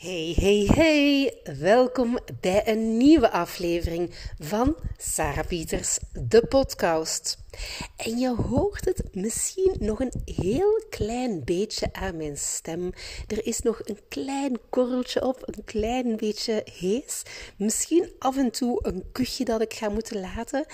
Hey, hey, hey! Welkom bij een nieuwe aflevering van Sarah Pieters, de podcast. En je hoort het misschien nog een heel klein beetje aan mijn stem. Er is nog een klein korreltje op, een klein beetje hees. Misschien af en toe een kuchje dat ik ga moeten laten.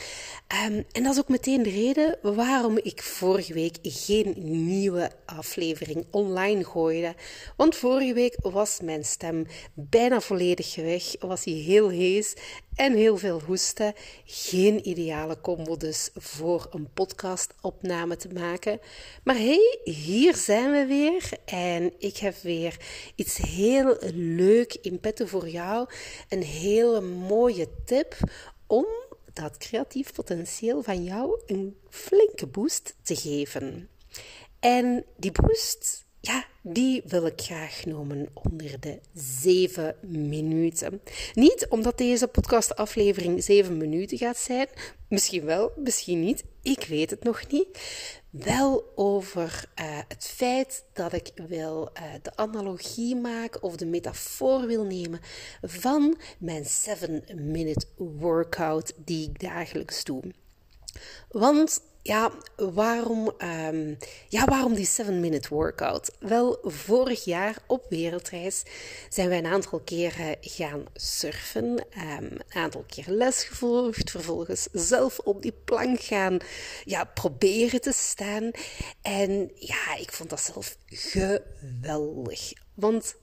Ehm, en dat is ook meteen de reden waarom ik vorige week geen nieuwe aflevering online gooide. Want vorige week was mijn stem bijna volledig weg, was hij heel hees en heel veel hoesten. Geen ideale combo dus voor een podcastopname te maken. Maar hey, hier zijn we weer en ik heb weer iets heel leuk in petto voor jou. Een hele mooie tip om dat creatief potentieel van jou een flinke boost te geven. En die boost ja, die wil ik graag noemen onder de 7 minuten. Niet omdat deze podcastaflevering 7 minuten gaat zijn. Misschien wel, misschien niet. Ik weet het nog niet. Wel over uh, het feit dat ik wil uh, de analogie maken of de metafoor wil nemen van mijn 7-minute workout die ik dagelijks doe. Want ja, waarom, um, ja, waarom die 7-minute workout? Wel, vorig jaar op wereldreis zijn wij een aantal keren gaan surfen. Um, een aantal keer les gevolgd. Vervolgens zelf op die plank gaan ja, proberen te staan. En ja, ik vond dat zelf geweldig. Want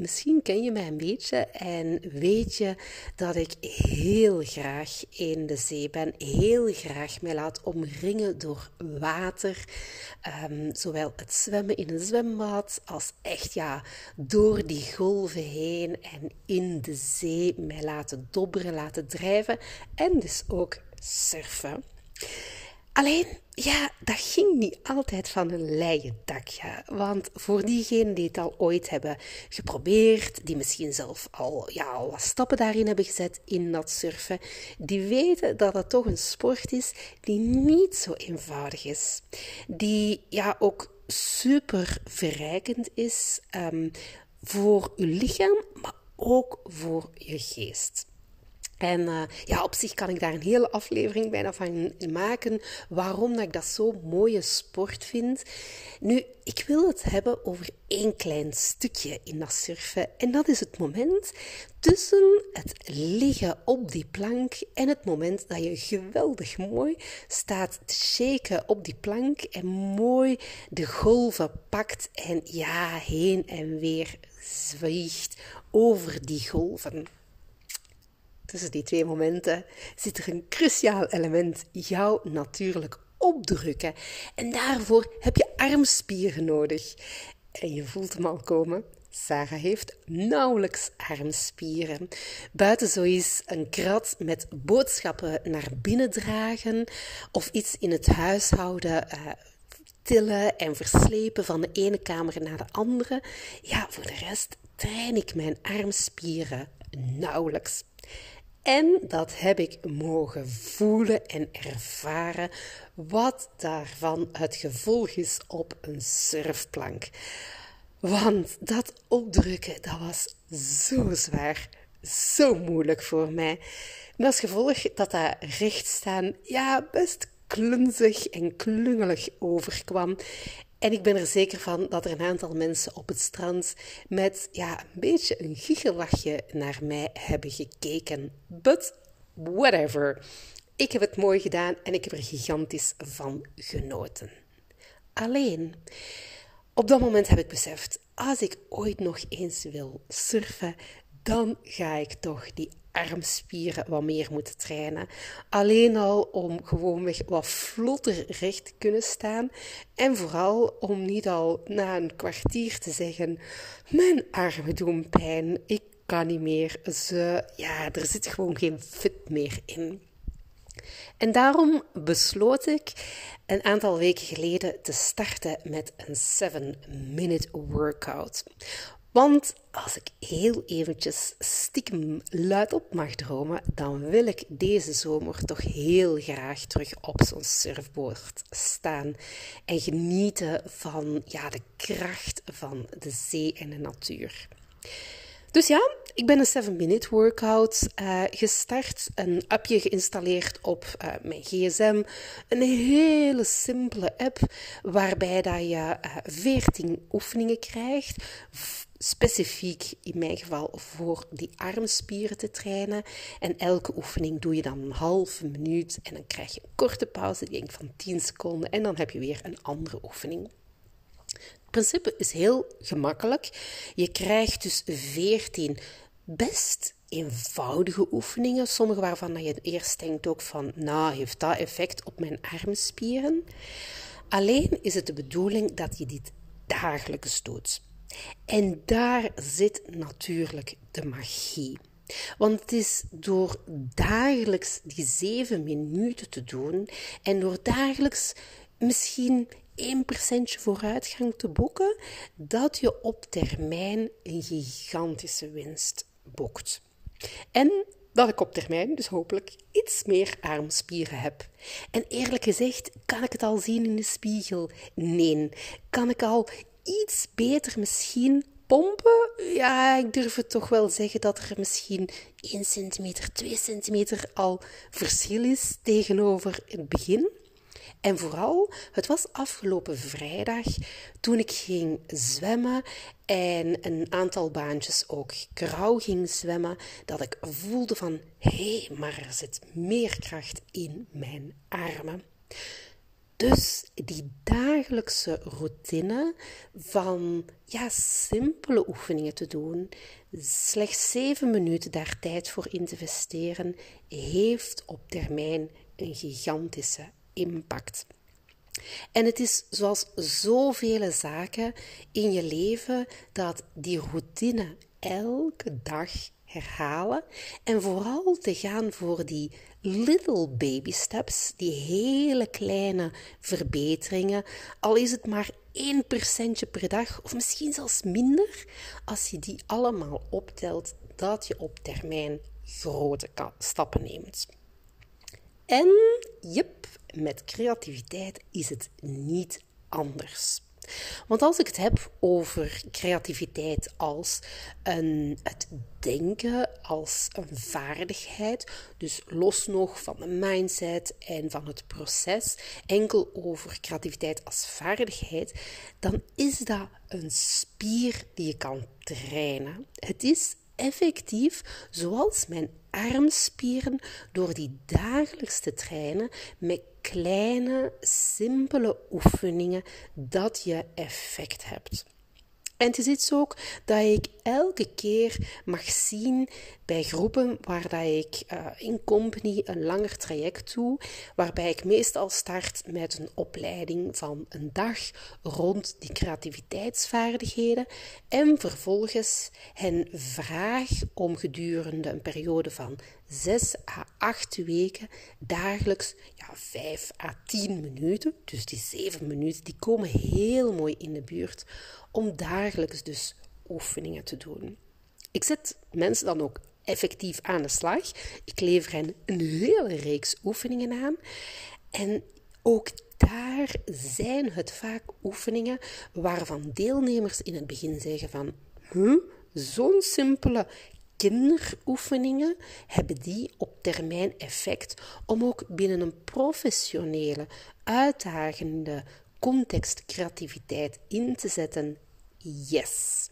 Misschien ken je mij een beetje en weet je dat ik heel graag in de zee ben, heel graag mij laat omringen door water. Um, zowel het zwemmen in een zwembad als echt ja, door die golven heen en in de zee mij laten dobberen, laten drijven en dus ook surfen. Alleen, ja, dat ging niet altijd van een leien dakje. Want voor diegenen die het al ooit hebben geprobeerd, die misschien zelf al, ja, al wat stappen daarin hebben gezet in dat surfen, die weten dat het toch een sport is die niet zo eenvoudig is. Die ja, ook super verrijkend is um, voor uw lichaam, maar ook voor je geest. En uh, ja, op zich kan ik daar een hele aflevering bijna van maken. Waarom dat ik dat zo'n mooie sport vind. Nu, ik wil het hebben over één klein stukje in dat surfen. En dat is het moment tussen het liggen op die plank en het moment dat je geweldig mooi staat te shaken op die plank en mooi de golven pakt en ja, heen en weer zwiegt over die golven. Tussen die twee momenten zit er een cruciaal element, jou natuurlijk opdrukken. En daarvoor heb je armspieren nodig. En je voelt hem al komen. Sarah heeft nauwelijks armspieren. Buiten zo is een krat met boodschappen naar binnen dragen of iets in het huishouden uh, tillen en verslepen van de ene kamer naar de andere. Ja, voor de rest train ik mijn armspieren nauwelijks. En dat heb ik mogen voelen en ervaren wat daarvan het gevolg is op een surfplank. Want dat opdrukken, dat was zo zwaar, zo moeilijk voor mij. Met als gevolg dat dat rechtstaan, ja, best klunzig en klungelig overkwam. En ik ben er zeker van dat er een aantal mensen op het strand met ja, een beetje een gichelachje naar mij hebben gekeken. But whatever. Ik heb het mooi gedaan en ik heb er gigantisch van genoten. Alleen, op dat moment heb ik beseft, als ik ooit nog eens wil surfen, dan ga ik toch die armspieren wat meer moeten trainen. Alleen al om gewoonweg wat vlotter recht te kunnen staan. En vooral om niet al na een kwartier te zeggen: Mijn armen doen pijn, ik kan niet meer. Ze, ja, er zit gewoon geen fit meer in. En daarom besloot ik een aantal weken geleden te starten met een 7-minute workout. Want als ik heel eventjes stiekem luidop mag dromen, dan wil ik deze zomer toch heel graag terug op zo'n surfboard staan en genieten van ja, de kracht van de zee en de natuur. Dus ja, ik ben een 7-minute workout uh, gestart, een appje geïnstalleerd op uh, mijn gsm. Een hele simpele app waarbij dat je uh, 14 oefeningen krijgt. Specifiek in mijn geval voor die armspieren te trainen. En elke oefening doe je dan een halve minuut en dan krijg je een korte pauze, die denk van 10 seconden. En dan heb je weer een andere oefening. Het principe is heel gemakkelijk. Je krijgt dus 14 best eenvoudige oefeningen. Sommige waarvan je eerst denkt ook van, nou, heeft dat effect op mijn armspieren? Alleen is het de bedoeling dat je dit dagelijks doet. En daar zit natuurlijk de magie. Want het is door dagelijks die zeven minuten te doen en door dagelijks misschien 1% vooruitgang te boeken, dat je op termijn een gigantische winst boekt. En dat ik op termijn dus hopelijk iets meer armspieren heb. En eerlijk gezegd, kan ik het al zien in de spiegel? Nee. Kan ik al iets beter misschien pompen? Ja, ik durf het toch wel zeggen dat er misschien 1 centimeter, 2 centimeter al verschil is tegenover het begin. En vooral, het was afgelopen vrijdag toen ik ging zwemmen en een aantal baantjes ook grauw ging zwemmen, dat ik voelde van hé, hey, maar er zit meer kracht in mijn armen. Dus die dagelijkse routine van ja, simpele oefeningen te doen, slechts zeven minuten daar tijd voor in te investeren, heeft op termijn een gigantische impact. En het is zoals zoveel zaken in je leven dat die routine elke dag herhalen en vooral te gaan voor die little baby steps, die hele kleine verbeteringen, al is het maar 1% per dag of misschien zelfs minder, als je die allemaal optelt, dat je op termijn grote stappen neemt. En jep, met creativiteit is het niet anders. Want als ik het heb over creativiteit als een, het denken als een vaardigheid, dus los nog van de mindset en van het proces, enkel over creativiteit als vaardigheid, dan is dat een spier die je kan trainen. Het is effectief zoals mijn armspieren door die dagelijks te trainen met kleine, simpele oefeningen dat je effect hebt. En het is iets ook dat ik elke keer mag zien bij groepen waar dat ik uh, in company een langer traject doe, waarbij ik meestal start met een opleiding van een dag rond die creativiteitsvaardigheden en vervolgens hen vraag om gedurende een periode van 6 à 8 weken dagelijks ja, 5 à 10 minuten, dus die 7 minuten, die komen heel mooi in de buurt om dagelijks dus oefeningen te doen. Ik zet mensen dan ook effectief aan de slag. Ik lever hen een hele reeks oefeningen aan. En ook daar zijn het vaak oefeningen waarvan deelnemers in het begin zeggen van... Huh, zo'n simpele kinderoefeningen hebben die op termijn effect om ook binnen een professionele, uitdagende context creativiteit in te zetten? Yes.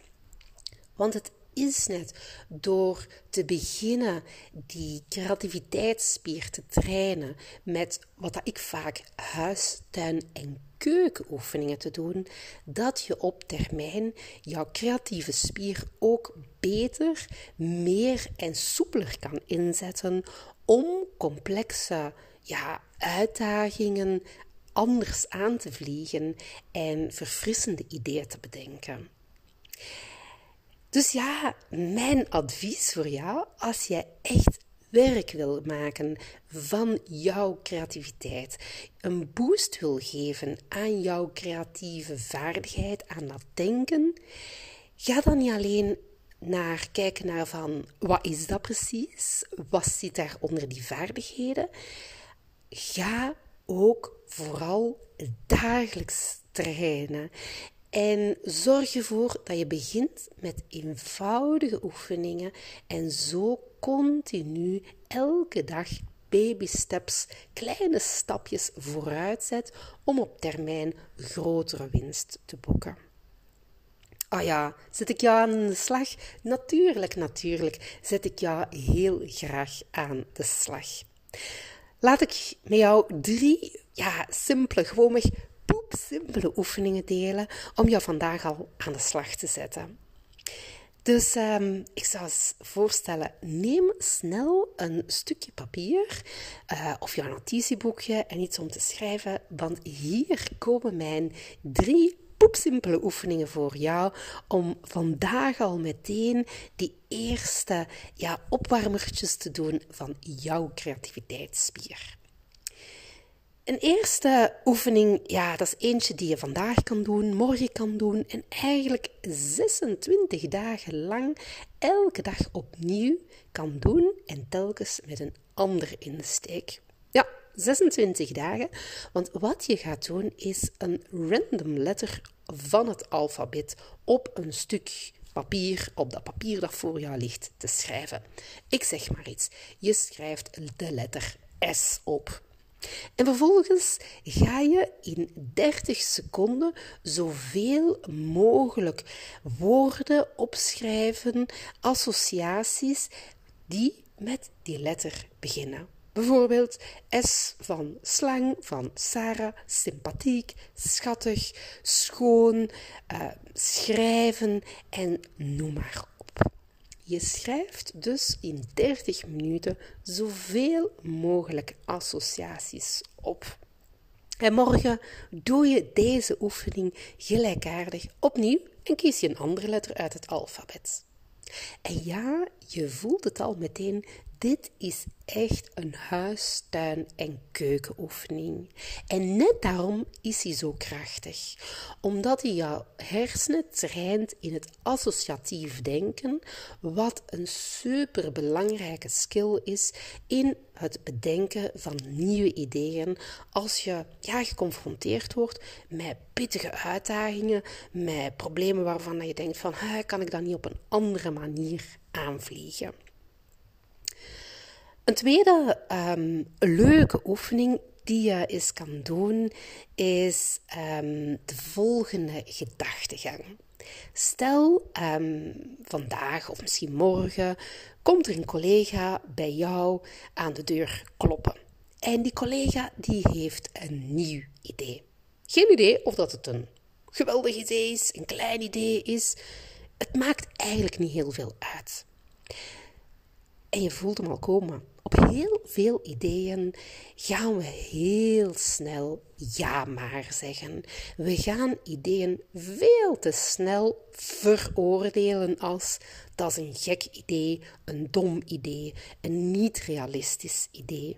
Want het is net door te beginnen die creativiteitsspier te trainen met wat ik vaak huis, tuin en keukenoefeningen te doen, dat je op termijn jouw creatieve spier ook beter, meer en soepeler kan inzetten om complexe ja, uitdagingen anders aan te vliegen en verfrissende ideeën te bedenken. Dus ja, mijn advies voor jou, als je echt werk wil maken van jouw creativiteit, een boost wil geven aan jouw creatieve vaardigheid, aan dat denken, ga dan niet alleen naar kijken naar van wat is dat precies, wat zit daar onder die vaardigheden, ga ook vooral dagelijks trainen En zorg ervoor dat je begint met eenvoudige oefeningen en zo continu elke dag baby steps, kleine stapjes vooruit zet om op termijn grotere winst te boeken. Ah ja, zet ik jou aan de slag? Natuurlijk, natuurlijk, zet ik jou heel graag aan de slag. Laat ik met jou drie, ja, simpele, gewoonweg poepsimpele oefeningen delen om jou vandaag al aan de slag te zetten. Dus um, ik zou eens voorstellen, neem snel een stukje papier uh, of jouw notitieboekje en iets om te schrijven, want hier komen mijn drie poepsimpele oefeningen voor jou om vandaag al meteen die eerste ja, opwarmertjes te doen van jouw creativiteitsspier. Een eerste oefening, ja, dat is eentje die je vandaag kan doen, morgen kan doen en eigenlijk 26 dagen lang elke dag opnieuw kan doen en telkens met een ander insteek. Ja, 26 dagen, want wat je gaat doen is een random letter van het alfabet op een stuk papier, op dat papier dat voor jou ligt, te schrijven. Ik zeg maar iets. Je schrijft de letter S op. En vervolgens ga je in 30 seconden zoveel mogelijk woorden opschrijven, associaties die met die letter beginnen. Bijvoorbeeld S van slang, van Sarah, sympathiek, schattig, schoon, uh, schrijven en noem maar. Je schrijft dus in 30 minuten zoveel mogelijk associaties op. En morgen doe je deze oefening gelijkaardig opnieuw en kies je een andere letter uit het alfabet. En ja, je voelt het al meteen, dit is echt een huis, tuin en keukenoefening. En net daarom is hij zo krachtig. Omdat hij jouw hersenen traint in het associatief denken, wat een superbelangrijke skill is in het bedenken van nieuwe ideeën als je ja, geconfronteerd wordt met pittige uitdagingen, met problemen waarvan je denkt van, kan ik dat niet op een andere manier aanvliegen? Een tweede um, leuke oefening die je eens kan doen, is um, de volgende gedachtegang. Stel, um, vandaag of misschien morgen komt er een collega bij jou aan de deur kloppen. En die collega die heeft een nieuw idee. Geen idee of dat het een geweldig idee is, een klein idee is. Het maakt eigenlijk niet heel veel uit. En je voelt hem al komen. Op heel veel ideeën gaan we heel snel ja maar zeggen. We gaan ideeën veel te snel veroordelen als dat is een gek idee, een dom idee, een niet realistisch idee.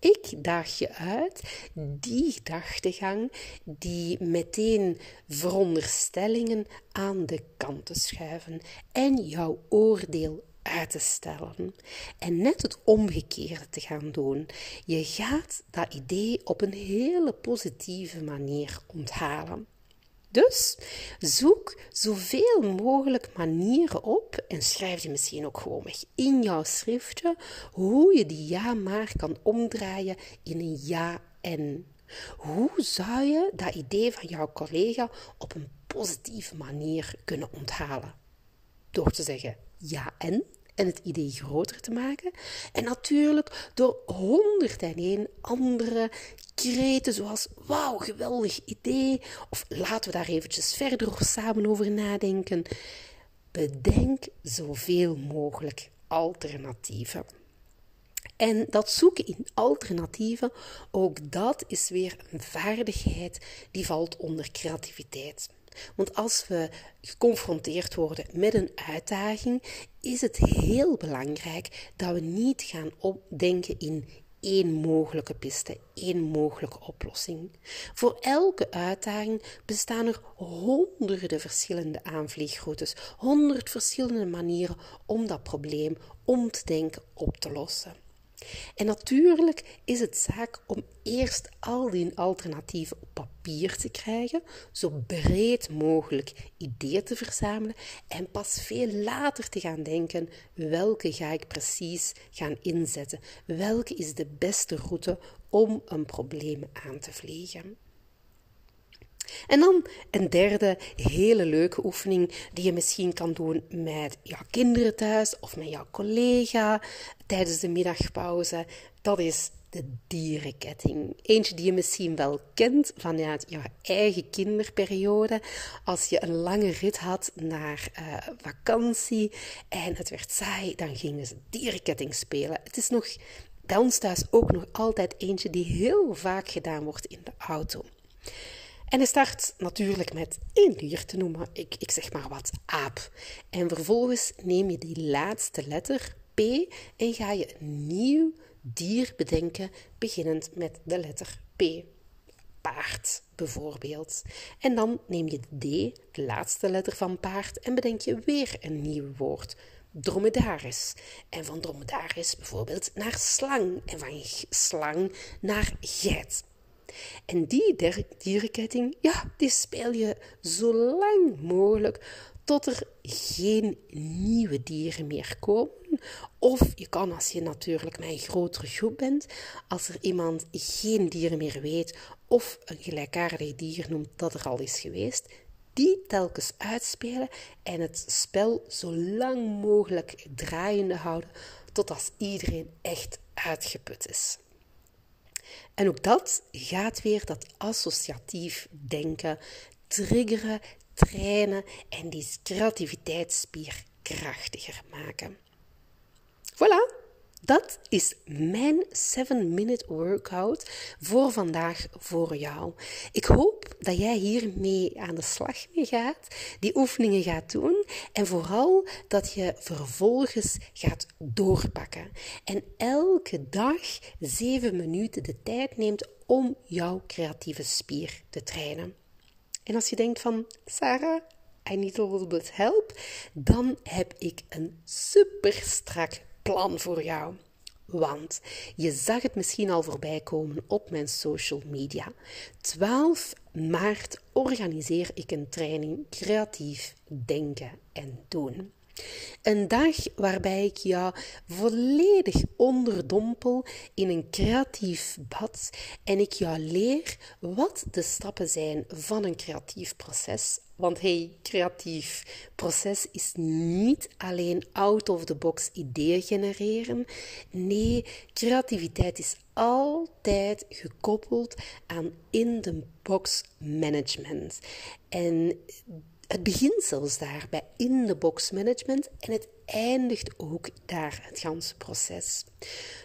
Ik daag je uit die gedachtegang, die meteen veronderstellingen aan de kant te schuiven en jouw oordeel uit te stellen en net het omgekeerde te gaan doen. Je gaat dat idee op een hele positieve manier onthalen. Dus zoek zoveel mogelijk manieren op en schrijf die misschien ook gewoon weg in jouw schriftje hoe je die ja maar kan omdraaien in een ja en. Hoe zou je dat idee van jouw collega op een positieve manier kunnen onthalen? Door te zeggen ja en en het idee groter te maken. En natuurlijk door honderd en één andere kreten zoals wauw, geweldig idee. Of laten we daar eventjes verder samen over nadenken. Bedenk zoveel mogelijk alternatieven. En dat zoeken in alternatieven, ook dat is weer een vaardigheid die valt onder creativiteit. Want als we geconfronteerd worden met een uitdaging, is het heel belangrijk dat we niet gaan opdenken in één mogelijke piste, één mogelijke oplossing. Voor elke uitdaging bestaan er honderden verschillende aanvliegroutes, honderd verschillende manieren om dat probleem om te denken op te lossen. En natuurlijk is het zaak om eerst al die alternatieven op papier te krijgen, zo breed mogelijk ideeën te verzamelen en pas veel later te gaan denken welke ga ik precies gaan inzetten, welke is de beste route om een probleem aan te vliegen. En dan een derde hele leuke oefening die je misschien kan doen met jouw kinderen thuis of met jouw collega tijdens de middagpauze. Dat is de dierenketting. Eentje die je misschien wel kent vanuit jouw eigen kinderperiode. Als je een lange rit had naar uh, vakantie en het werd saai, dan gingen ze dierenketting spelen. Het is nog bij ons thuis ook nog altijd eentje die heel vaak gedaan wordt in de auto. En hij start natuurlijk met één dier te noemen, ik, ik zeg maar wat, aap. En vervolgens neem je die laatste letter, P, en ga je een nieuw dier bedenken, beginnend met de letter P. Paard, bijvoorbeeld. En dan neem je D, de laatste letter van paard, en bedenk je weer een nieuw woord. Dromedaris. En van dromedaris bijvoorbeeld naar slang. En van slang naar geit. En die dierenketting, ja, die speel je zo lang mogelijk tot er geen nieuwe dieren meer komen. Of je kan, als je natuurlijk met een grotere groep bent, als er iemand geen dieren meer weet of een gelijkaardig dier noemt dat er al is geweest, die telkens uitspelen en het spel zo lang mogelijk draaiende houden totdat iedereen echt uitgeput is. En ook dat gaat weer dat associatief denken triggeren, trainen en die creativiteitsspier krachtiger maken. Voilà, dat is mijn 7-minute workout voor vandaag voor jou. Ik hoop dat jij hiermee aan de slag mee gaat, die oefeningen gaat doen en vooral dat je vervolgens gaat doorpakken. En elke dag 7 minuten de tijd neemt om jouw creatieve spier te trainen. En als je denkt van Sarah, I need a little bit help, dan heb ik een super strak plan voor jou. Want je zag het misschien al voorbij komen op mijn social media. 12 maart organiseer ik een training creatief denken en doen. Een dag waarbij ik jou volledig onderdompel in een creatief bad en ik jou leer wat de stappen zijn van een creatief proces. Want hey, creatief proces is niet alleen out of the box ideeën genereren. Nee, creativiteit is altijd gekoppeld aan in the box management. En het begint zelfs daar bij in-the-box management en het eindigt ook daar, het ganse proces.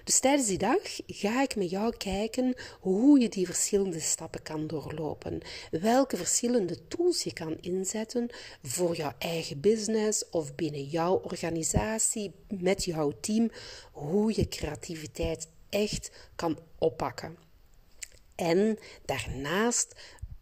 Dus tijdens die dag ga ik met jou kijken hoe je die verschillende stappen kan doorlopen. Welke verschillende tools je kan inzetten voor jouw eigen business of binnen jouw organisatie, met jouw team, hoe je creativiteit echt kan oppakken. En daarnaast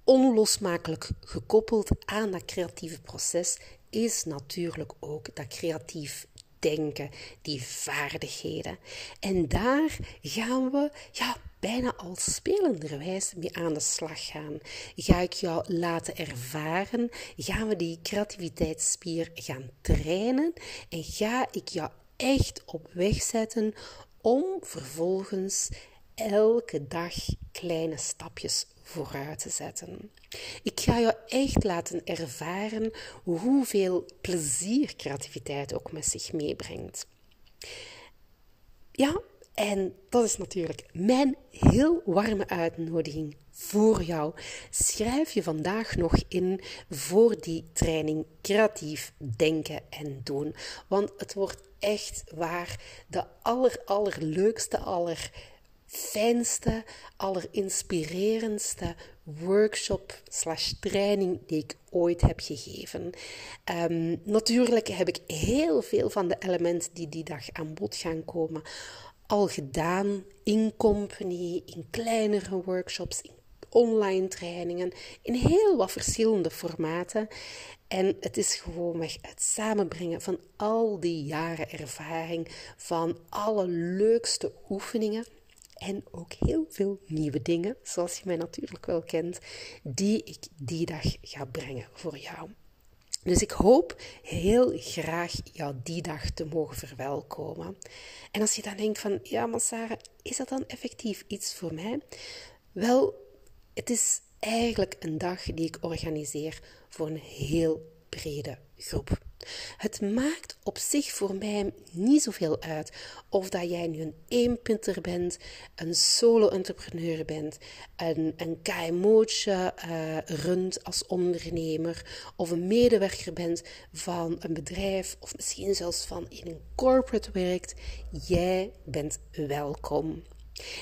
onlosmakelijk gekoppeld aan dat creatieve proces is natuurlijk ook dat creatief denken, die vaardigheden. En daar gaan we ja, bijna al spelenderwijs mee aan de slag gaan. Ga ik jou laten ervaren, gaan we die creativiteitsspier gaan trainen en ga ik jou echt op weg zetten om vervolgens elke dag kleine stapjes vooruit te zetten. Ik ga jou echt laten ervaren hoeveel plezier creativiteit ook met zich meebrengt. Ja, en dat is natuurlijk mijn heel warme uitnodiging voor jou. Schrijf je vandaag nog in voor die training creatief denken en doen. Want het wordt echt waar de aller allerleukste, aller fijnste, allerinspirerendste workshop slash training die ik ooit heb gegeven. Ehm, natuurlijk heb ik heel veel van de elementen die die dag aan bod gaan komen al gedaan in company, in kleinere workshops, in online trainingen in heel wat verschillende formaten. En het is gewoonweg het samenbrengen van al die jaren ervaring, van alle leukste oefeningen en ook heel veel nieuwe dingen, zoals je mij natuurlijk wel kent, die ik die dag ga brengen voor jou. Dus ik hoop heel graag jou die dag te mogen verwelkomen. En als je dan denkt van, ja maar Sarah, is dat dan effectief iets voor mij? Wel, het is eigenlijk een dag die ik organiseer voor een heel brede groep. Het maakt op zich voor mij niet zoveel uit of dat jij nu een eenpunter bent, een solo-entrepreneur bent, een, een KMO'tje uh, runt als ondernemer of een medewerker bent van een bedrijf of misschien zelfs van in een corporate werkt. Jij bent welkom.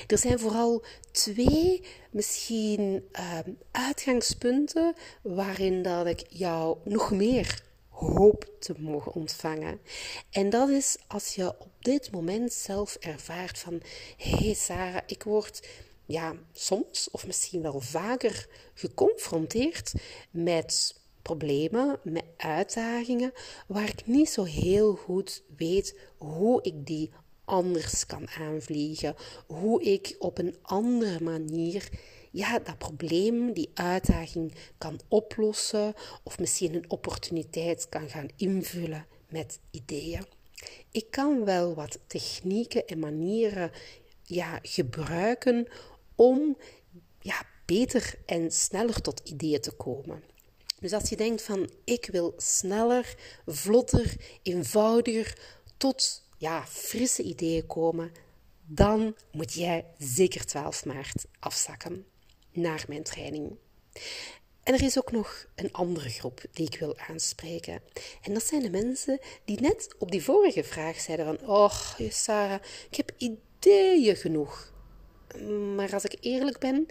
Er zijn vooral twee misschien uh, uitgangspunten waarin dat ik jou nog meer hoop te mogen ontvangen. En dat is als je op dit moment zelf ervaart van hé hey Sarah, ik word ja, soms of misschien wel vaker geconfronteerd met problemen, met uitdagingen waar ik niet zo heel goed weet hoe ik die anders kan aanvliegen, hoe ik op een andere manier ja, dat probleem, die uitdaging kan oplossen of misschien een opportuniteit kan gaan invullen met ideeën. Ik kan wel wat technieken en manieren ja, gebruiken om ja, beter en sneller tot ideeën te komen. Dus als je denkt van ik wil sneller, vlotter, eenvoudiger tot ja, frisse ideeën komen, dan moet jij zeker 12 maart afzakken naar mijn training. En er is ook nog een andere groep die ik wil aanspreken. En dat zijn de mensen die net op die vorige vraag zeiden van... Oh, Sarah, ik heb ideeën genoeg. Maar als ik eerlijk ben,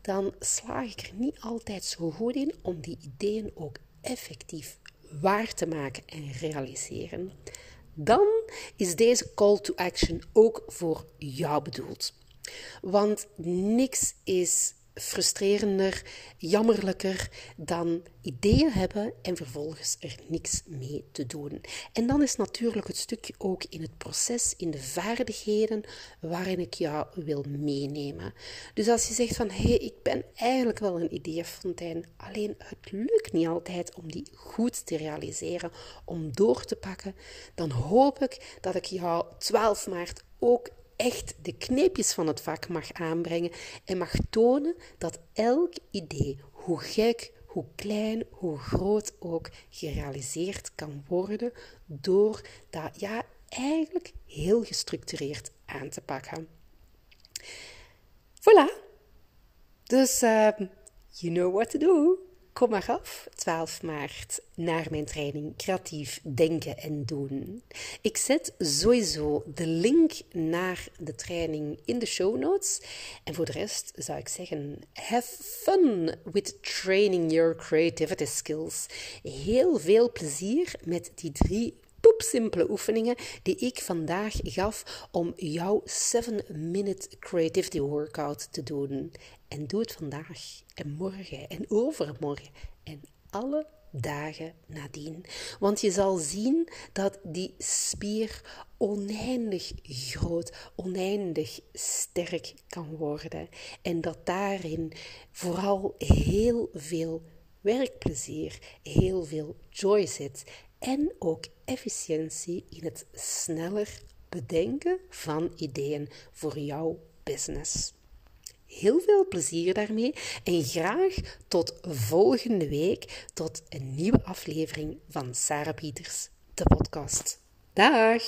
dan slaag ik er niet altijd zo goed in om die ideeën ook effectief waar te maken en realiseren. Dan is deze call to action ook voor jou bedoeld. Want niks is frustrerender, jammerlijker dan ideeën hebben en vervolgens er niks mee te doen. En dan is natuurlijk het stukje ook in het proces, in de vaardigheden waarin ik jou wil meenemen. Dus als je zegt van hé, hey, ik ben eigenlijk wel een ideeënfontein, alleen het lukt niet altijd om die goed te realiseren, om door te pakken, dan hoop ik dat ik jou 12 maart ook echt de kneepjes van het vak mag aanbrengen en mag tonen dat elk idee, hoe gek, hoe klein, hoe groot ook, gerealiseerd kan worden door dat ja, eigenlijk heel gestructureerd aan te pakken. Voilà. Dus uh, you know what to do. Kom maar af, 12 maart, naar mijn training Creatief Denken en Doen. Ik zet sowieso de link naar de training in de show notes. En voor de rest zou ik zeggen: have fun with training your creativity skills. Heel veel plezier met die drie poepsimpele oefeningen die ik vandaag gaf om jouw 7-minute creativity workout te doen. En doe het vandaag en morgen en overmorgen en alle dagen nadien. Want je zal zien dat die spier oneindig groot, oneindig sterk kan worden. En dat daarin vooral heel veel werkplezier, heel veel joy zit. En ook efficiëntie in het sneller bedenken van ideeën voor jouw business. Heel veel plezier daarmee en graag tot volgende week, tot een nieuwe aflevering van Sarah Pieters, de podcast. Dag!